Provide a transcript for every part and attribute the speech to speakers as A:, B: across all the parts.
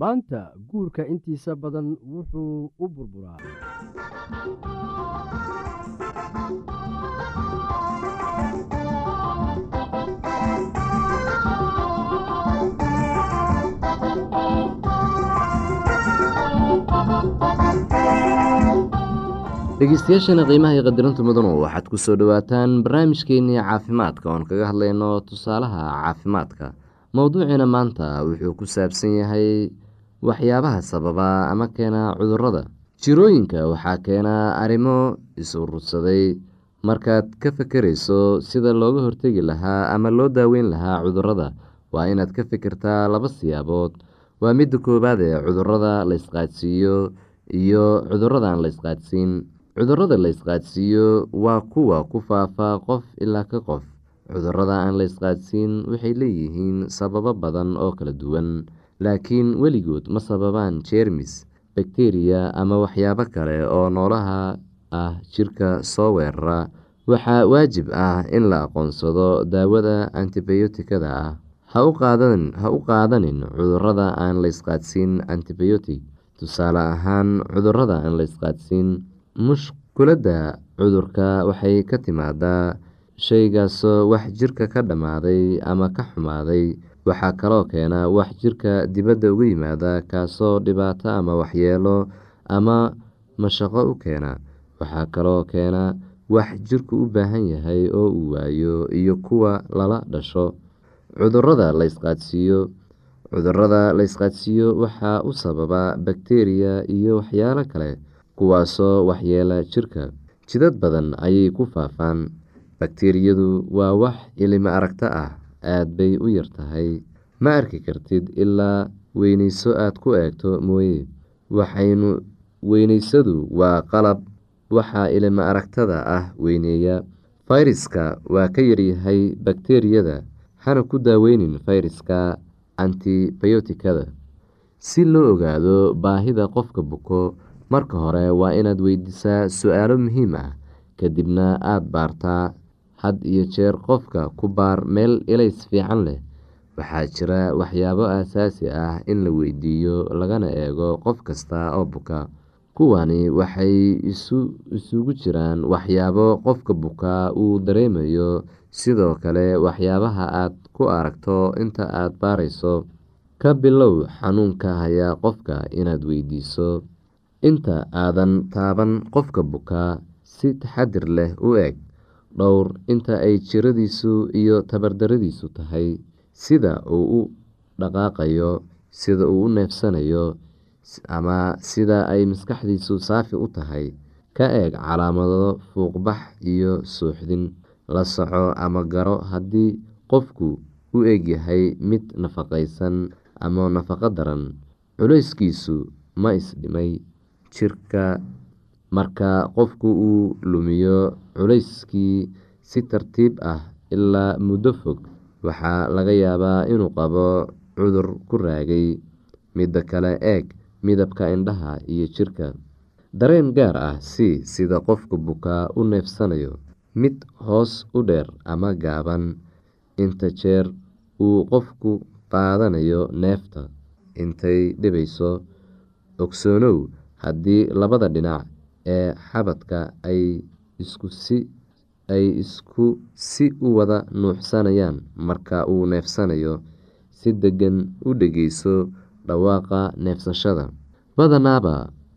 A: maanta guurka intiisa badan wuxuu u burburaa
B: dhegeystayaashana qiimaha iyo qadirinta mudanu waxaad ku soo dhowaataan barnaamijkeenii caafimaadka oon kaga hadlayno tusaalaha caafimaadka. Mowduuciina maanta wuxuu ku saabsan yahay waxyaabaha sababa ama keena cudurrada jirooyinka waxaa keena arrimo is-urursaday markaad ka fekerayso sida looga hortegi lahaa ama loo daaweyn lahaa cudurrada waa inaad ka fikirtaa laba siyaabood waa midda koowaad ee cudurrada la isqaadsiiyo iyo cudurrada aan la isqaadsiin. Cudurada la isqaadsiiyo waa kuwa ku faafa qof ilaa ka qof. Cudurada aan la isqaadsiin waxay leeyihiin sababo badan oo kala duwan laakiin weligood ma sababaan jeermis bakteriya ama waxyaabo kale oo noolaha ah jirka soo weerara. Waxaa waajib ah in la aqoonsado daawada antibiyootikada ah ha u qaadanin cudurrada aan la isqaadsiin tusaale ahaan cudurrada aan la isqaadsiin mushkuladda cudurka waxay ka timaadaa shaygaasoo wax jirka ka dhammaaday ama ka xumaaday. Waxaa kaloo keena wax jirka dibadda uga yimaada kaasoo dhibaato ama waxyeelo ama mashaqo u keena. Waxaa kaloo keena wax jirku u baahan yahay oo uu waayo iyo kuwa lala dhasho cudurrada la isqaadsiiyo. Cudurada la isqaadsiiyo waxaa u sababa bakteriya iyo waxyaalo kale kuwaasoo waxyeela jirka. Jidad badan ayay ku faafaan. Bakteriyadu waa wax ilimo aragto ah aad bay u yar tahay. Ma arki kartid ilaa weyneyso aad ku eegto mooye. Waxaynu weyneysadu waa qalab waxaa ilimo aragtada ah weyneeya. Fayraska waa ka yaryahay bakteriyada hana ku daaweynin fayraska antibiyootikada si loo ogaado baahida qofka buko marka hore waa inaad weydiisaa su'aalo muhiim ah kadibna aada baartaa had iyo jeer qofka ku baar meel ilays fiican leh. Waxaa jira waxyaabo aasaasi ah in la weydiiyo lagana eego qof kasta oo buka. Kuwani waxay isugu jiraan waxyaabo qofka bukaa uu dareemayo sidoo kale waxyaabaha aad ku aragto inta aad baarayso ka bilow xanuunka hayaa qofka inaad weydiiso. Inta aadan taaban qofka bukaa si taxadir leh u eg dhowr inta ay jiradiisu iyo tabardaradiisu tahay sida uu u dhaqaaqayo sida uu u neefsanayo ama sida ay maskaxdiisu saafi u tahay. Ka eeg calaamado fuuqbax iyo suuxdin la soco ama garo haddii qofku u egyahay mid nafaqaysan ama nafaqo daran. Culeyskiisu ma isdhimay jirka. Marka qofku uu lumiyo culeyskii si tartiib ah ilaa muddo fog waxaa laga yaabaa inuu qabo cudur ku raagay. Midda kale eeg midabka indhaha iyo jirka. Dareen gaar ah si sida qofka bukaa u neefsanayo mid hoos u dheer ama gaaban. Inta jeer uu qofku qaadanayo neefta intay dhibayso ogsoonow haddii labada dhinac ee xabadka ay isku si u wada nuuxsanayaan marka uu neefsanayo si degan u dhegeyso dhawaaqa neefsashada. Badanaaba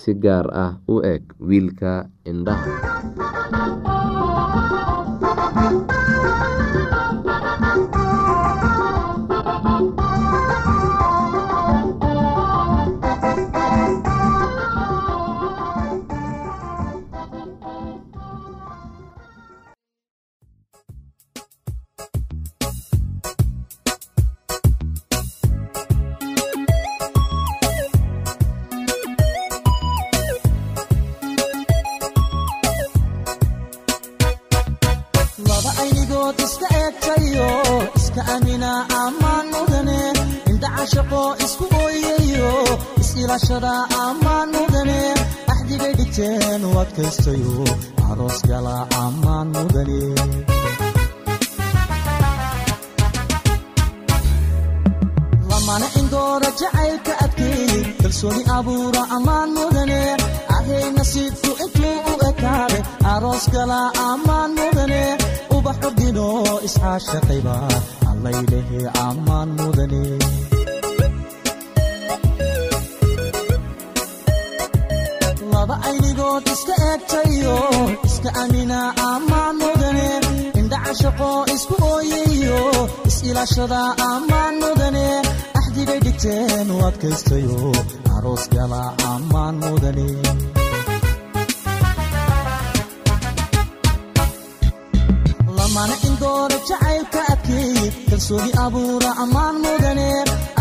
B: si gaar ah u eg wiilka indhaha
C: allaylehe ammaan mudane laba aynigood iska eegtayo iska amina ammaan mudane indhaca shaqo isku ooyayo is-ilaashada ammaan mudane axdigay dhigteen u adkaystayo aroos gala ammaan mudane lamana indoora jacaylka adkeeye kalsooni abuura ammaan mudane.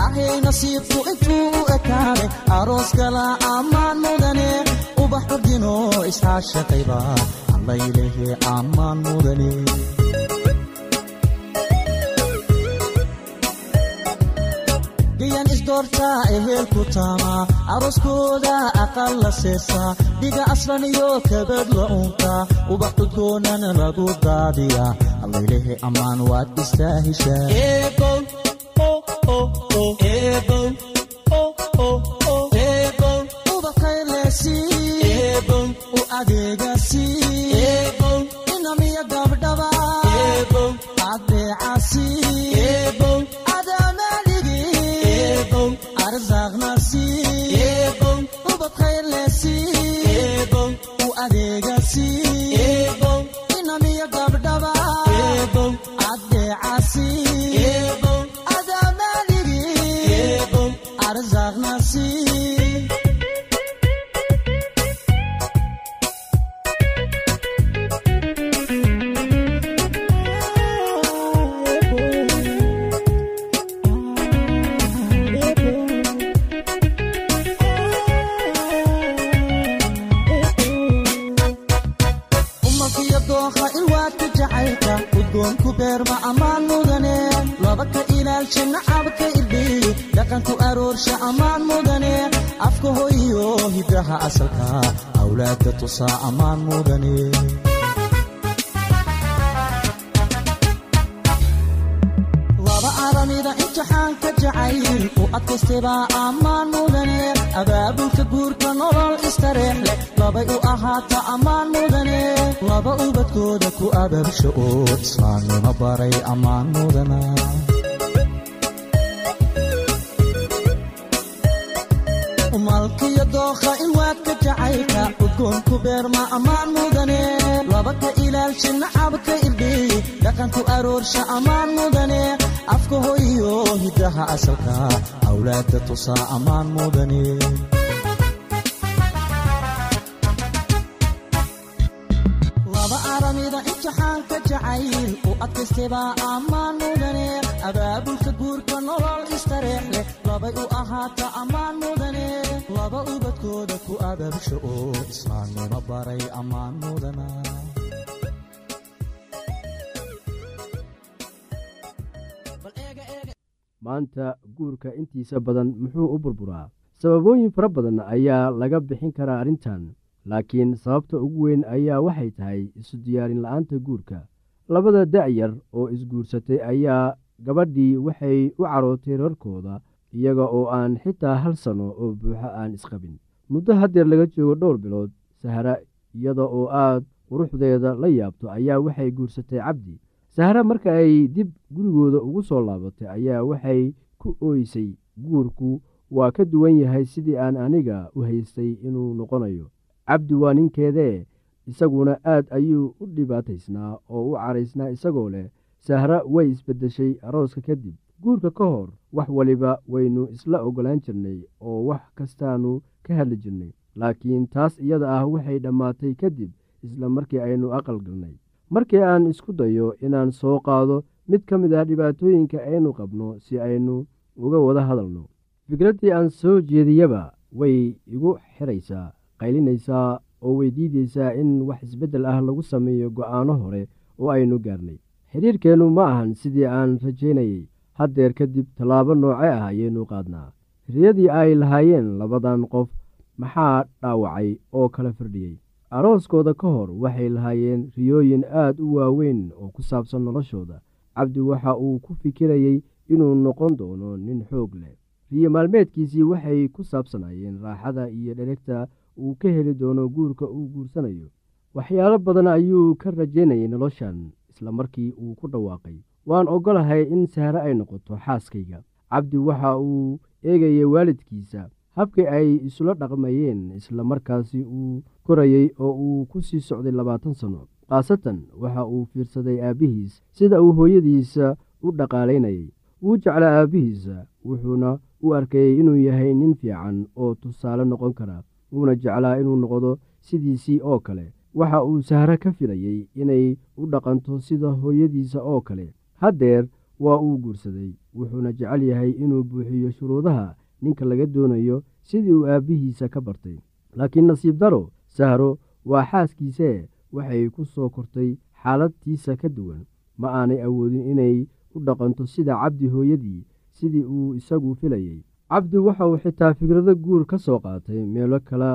C: Ahay nasiibku intuu u ekaaday aroos gala ammaan mudane. Ubax ordino isxaashaqayba allaylehe ammaan mudane gayan isdoortaa ehelku taamaa arooskooda aqal la seesaa dhiga aslan iyo kabad la uuntaa ubax udgoonan lagu daadiyaa allaylehe ammaan waad istaahishaa u adeegasi aroorsha ammaan mudane afka hoyo hidaha asalka awlaadka tusaa ammaan mudane laba aramida imtixaanka jacayl u adkaystebaa ammaan mudane ubadkooda ku abaabsha oo islaamnimo baray ammaan mudana malkiyo dookha ilwaadka jacaylka udgoonku beerma ammaan mudane. Laba ka ilaalsha nacabka irdhiyi dhaqanku aroorsha ammaan mudane. Afka hoyo hidaha asalka awlaadka tusaa ammaan mudane. Imtixaanka jacayl u adkaystebaa ammaan mudane. Abaabulka guurka nolol istareex labay u ahaata ammaan mudane laba ubadkooda ku abaabsha oo islaamnimo baray ammaan mudana.
A: Maanta guurka intiisa badan muxuu u burburaa. Sababooyin fara badan ayaa laga bixin karaa arrintan laakiin sababta ugu weyn ayaa waxay tahay isu diyaarin la'aanta guurka. Labada da-yar oo isguursatay ayaa gabadhii waxay u carootay rarkooda iyaga oo aan xitaa hal sano oo buuxo aan isqabin. Muddo haddeer laga joogo dhowr bilood sahra iyada oo aad quruxdeeda la yaabto ayaa waxay guursatay cabdi. Sahre marka ay dib gurigooda ugu soo laabatay ayaa waxay ku ooysay guurku waa ka duwan yahay sidii aan aniga u haystay inuu noqonayo. Cabdi waa ninkeedee isaguna aad ayuu u dhibaataysnaa oo u caraysnaa isagoo leh. Sahra way isbeddeshay arooska kadib guurka ka hor wax waliba waynu isla oggolaan jirnay oo wax kastaanu ka hadli jirnay laakiin taas iyada ah waxay dhammaatay kadib isla markii aynu aqal galnay. Markii aan isku dayo inaan soo qaado mid ka mid ah dhibaatooyinka aynu qabno si aynu uga wada hadalno. Fikraddii aan soo jeediyaba way igu xiraysaa qaylinaysaa oo weydiidaysaa in wax isbeddel ah lagu sameeyo go'aano hore oo aynu gaarnay. Xidhiirkeennu ma ahan sidii aan rajaynayey haddeer kadib tallaabo nooce ah ayaynu qaadnaa. Riyadii ay lahaayeen labadan qof maxaa dhaawacay oo kala firdhiyey arooskooda ka hor waxay lahaayeen riyooyin aad u waaweyn oo ku saabsan noloshooda. Cabdi waxa uu ku fikirayey inuu noqon doono nin xoog leh. Riyo maalmeedkiisii waxay ku saabsanayeen raaxada iyo dheregta uu ka heli doono guurka uu guursanayo. Waxyaalo badan ayuu ka rajaynayay noloshan isla markii uu ku dhawaaqay waan oggolahay in sahre ay noqoto xaaskayga. Cabdi waxa uu eegayay waalidkiisa habkii ay isula dhaqmayeen isla markaasi uu korayey oo uu ku sii socday labaatan sanno khaasatan waxa uu fiirsaday aabbihiis sida uu hooyadiisa u dhaqaalaynayay. Wuu jeclaa aabbihiisa wuxuuna u arkayey inuu yahay nin fiican oo tusaale noqon kara wuuna jeclaa inuu noqdo sidiisii oo kale. Waxa uu sahre ka filayey inay u dhaqanto sida hooyadiisa oo kale haddeer waa uu guursaday wuxuuna jecel yahay inuu buuxiyo shuruudaha ninka laga doonayo sidii uu aabbihiisa ka bartay. Laakiin nasiib daro sahro waa xaaskiisee waxay ku soo kortay xaaladtiisa ka duwan. Ma aanay awoodin inay u dhaqanto sida cabdi hooyadii sidii uu isagu filayey cabdi waxa uu xitaa fikrado guur ka soo qaatay meelo kale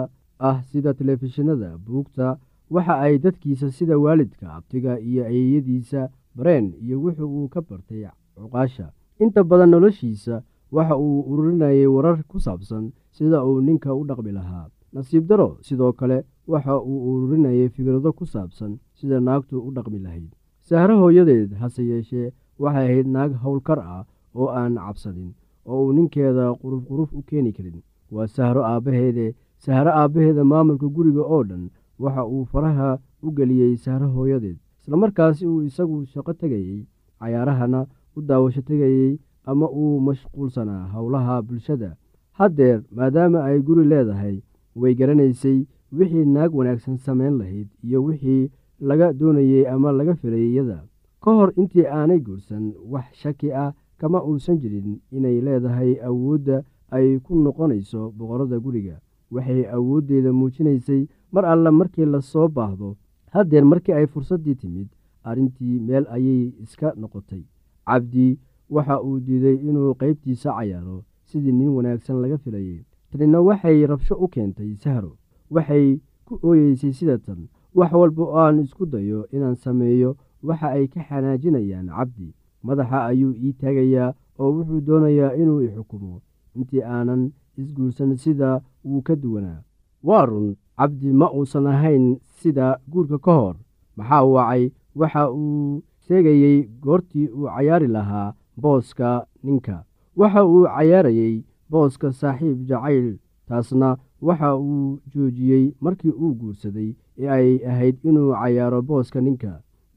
A: ah sida telefishinada buugta waxa ay dadkiisa sida waalidka abtiga iyo ayeeyadiisa bareen iyo wuxu uu ka bartay cuqaasha. Inta badan noloshiisa waxa uu ururinayay warar ku saabsan sida uu ninka u dhaqmi lahaa. Nasiib daro sidoo kale waxa uu ururinayay fikrado ku saabsan sida naagtu u dhaqmi lahayd. Sahro hooyadeed hase yeeshee waxay ahayd naag howlkar ah oo aan cabsanin oo uu ninkeeda quruf quruf u keeni karin. Waa sahro aabbaheede sahro aabbaheeda maamulka guriga oo dhan waxa uu faraha u geliyey sahro hooyadeed islamarkaasi uu isagu shaqo tegayey cayaarahana u daawasho tegayey ama uu mashquulsanaa howlaha bulshada. Haddeer maadaama ay guri leedahay way garanaysay wixii naag wanaagsan samayn lahayd iyo wixii laga doonayey ama laga filayay iyada. Ka hor intii aanay guursan wax shaki ah kama uusan jirin inay leedahay awoodda ay ku noqonayso boqorada guriga. Waxay awooddeeda muujinaysay mar alle markii la soo baahdo haddeer markii ay fursaddii timid arrintii meel ayay iska noqotay. Cabdi waxa uu diiday inuu qaybtiisa cayaaro sidii nin wanaagsan laga filayay. Tanina waxay rabsho u keentay sahro. Waxay ku ooyeysay sida tan wax walba oo aan isku dayo inaan sameeyo. Waxa ay ka xanaajinayaan cabdi. Madaxa ayuu ii taagayaa oo wuxuu doonayaa inuu i xukumo. Intii aanan isguursan sida wuu ka duwanaa. Waa run cabdi ma uusan ahayn sida guurka ka hor. Maxaa wacay waxa uu sheegayey goortii uu cayaari lahaa booska ninka. Waxa uu cayaarayey booska saaxiib jacayl taasna waxa uu joojiyey markii uu guursaday ee ay ahayd inuu cayaaro booska ninka.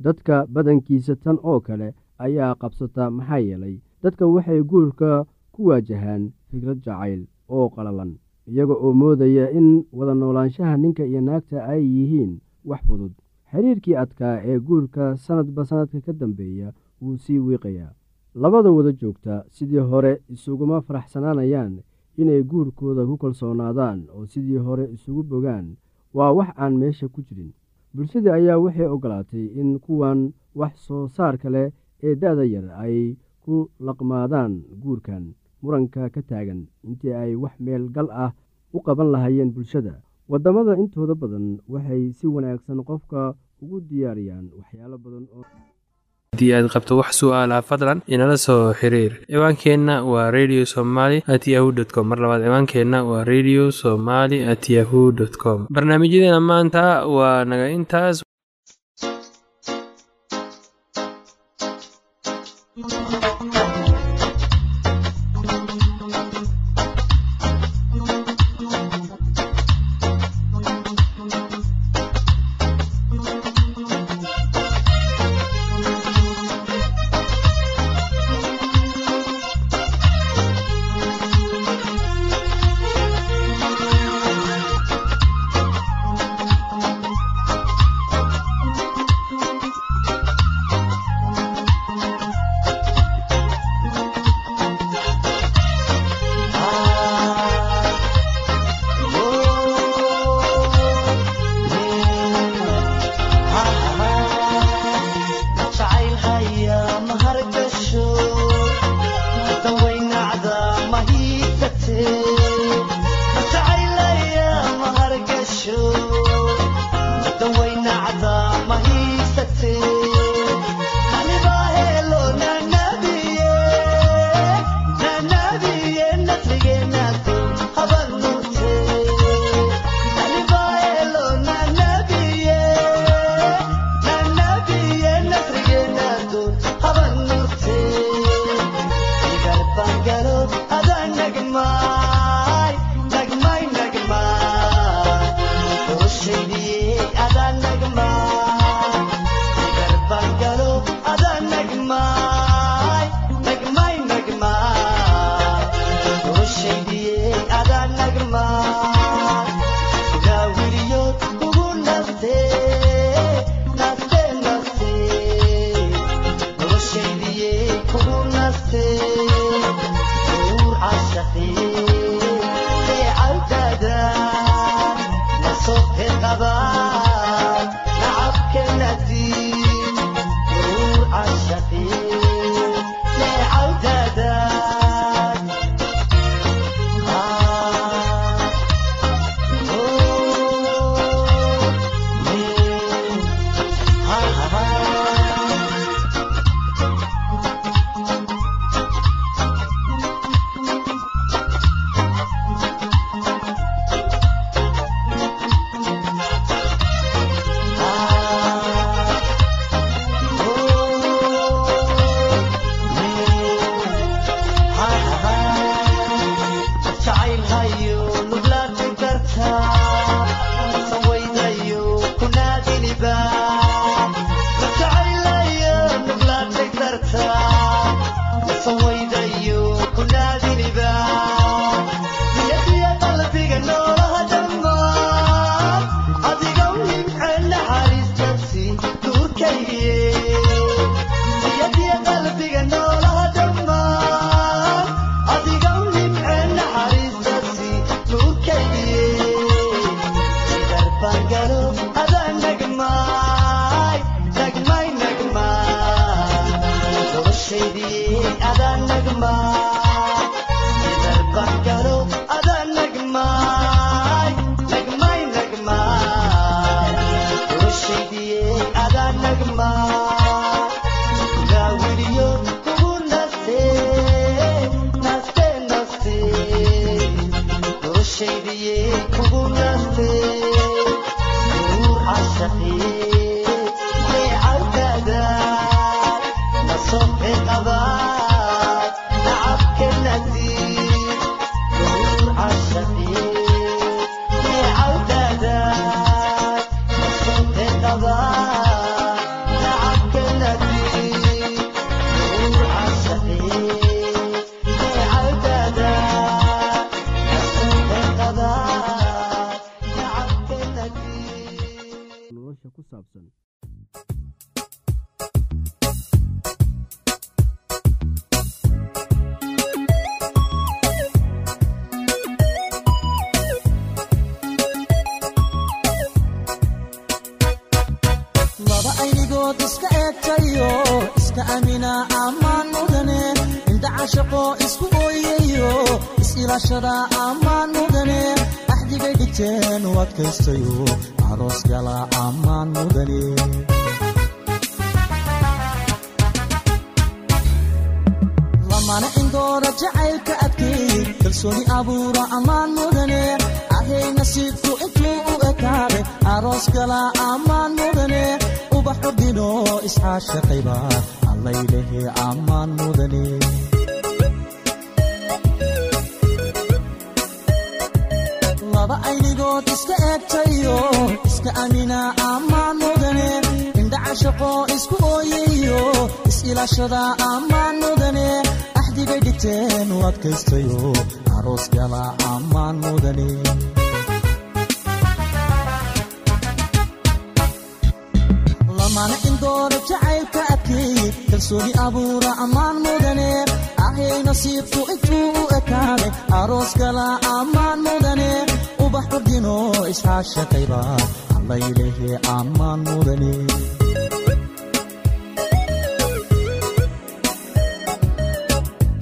A: Dadka badankiisa tan oo kale ayaa qabsata maxaa yeelay dadka waxay guurka ku waajahaan fikrad jacayl oo qalalan iyaga oo moodaya in wada noolaanshaha ninka iyo naagta ay yihiin wax fudud. Xiriirkii adkaa ee guurka sanadba sanadka ka dambeeya wuu sii wiiqayaa labada wada joogta sidii hore isuguma faraxsanaanayaan inay guurkooda ku kalsoonaadaan oo sidii hore isugu bogaan waa wax aan meesha ku jirin. Bulshadii ayaa waxay ogolaatay in kuwan wax soo saarka leh ee da-da yar ay ku laqmaadaan guurkan muranka ka taagan intii ay wax meel gal ah u qaban lahaayeen bulshada. Waddamada intooda badan waxay si wanaagsan qofka ugu diyaariyaan waxyaalo badan oo
D: haddii aad qabto wax su'aalaha fadlan inala soo xiriir. Ciwaankeenna waa radio somaly at yahu t com. Mar labaad ciwaankeenna waa radio somaly at yahu dt com. Barnaamijyadeena maanta waa naga intaas
C: intuu u ekaaday aroos gala ammaan mudane ubax xubino isxaashaqayba allaylehe ammaan mudane laba aynigood iska eegtayo iska amina ammaan mudane indha cashaqo isku ooyayo is-ilaashada ammaan mudane axdigay dhigteen u adkaystayo aroos gala ammaan mudane indoora jacaylka adkeey kalsooni abuura ammaan mudane. Ahay nasiibku intuu u ekaaday aroos gala ammaan mudane. Ubax xubdino isxaashaqayba allaylehe ammaan mudane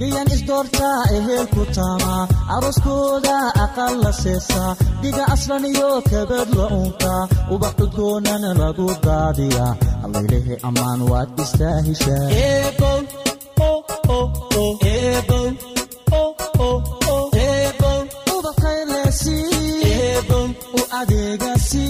C: gayan isdoortaa ehelku taamaa arooskooda aqal la seesaa dhiga aslan iyo kabad la unkaa ubax cudgoonana lagu daadiyaa allaylehe ammaan waad istaahishaa u adeegasi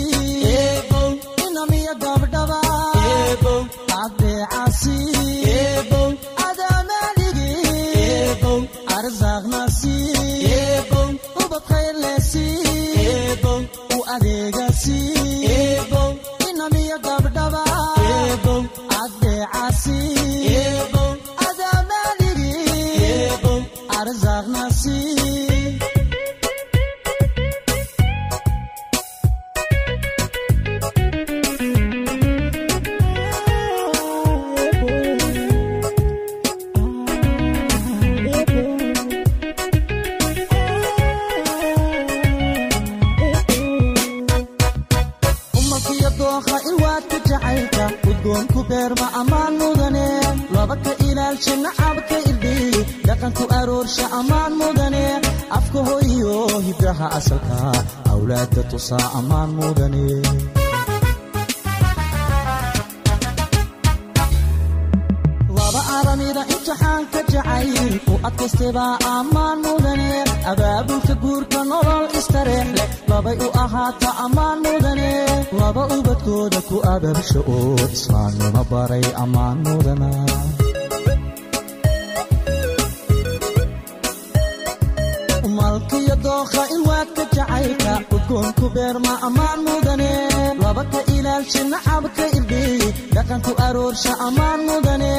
C: tusaa ammaan mudane laba aramida imtixaanka jacayl u adkaystebaa ammaan mudane abaabulka guurka nolol istareex leh labay u ahaata ammaan mudane laba ubadkooda ku ababsha oo islaamnimo baray ammaan mudana malkiyo dookha ilwaadka jacaylka udgoonku beerma ammaan mudane laba ka ilaalsha nacabka irdhiy dhaqanku aroorsha ammaan mudane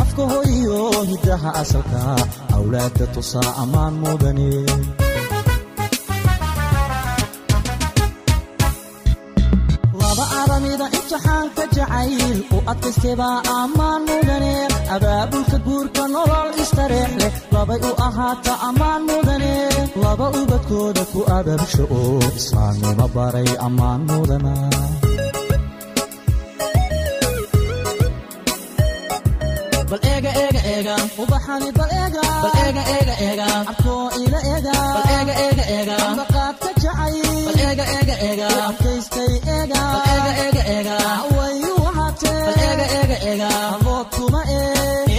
C: afka hoyo hiddaha asalka awlaadda tusaa ammaan mudane ismaaciil u adkaystay baa ammaan mudane abaabulka guurka nolol istareex leh labay u ahaata ammaan mudane laba ubadkooda ku abaabsha oo islaamnimo baray ammaan mudana ubaxani baeegaarkoo eegaaqaadka jacay adkaystay eega eg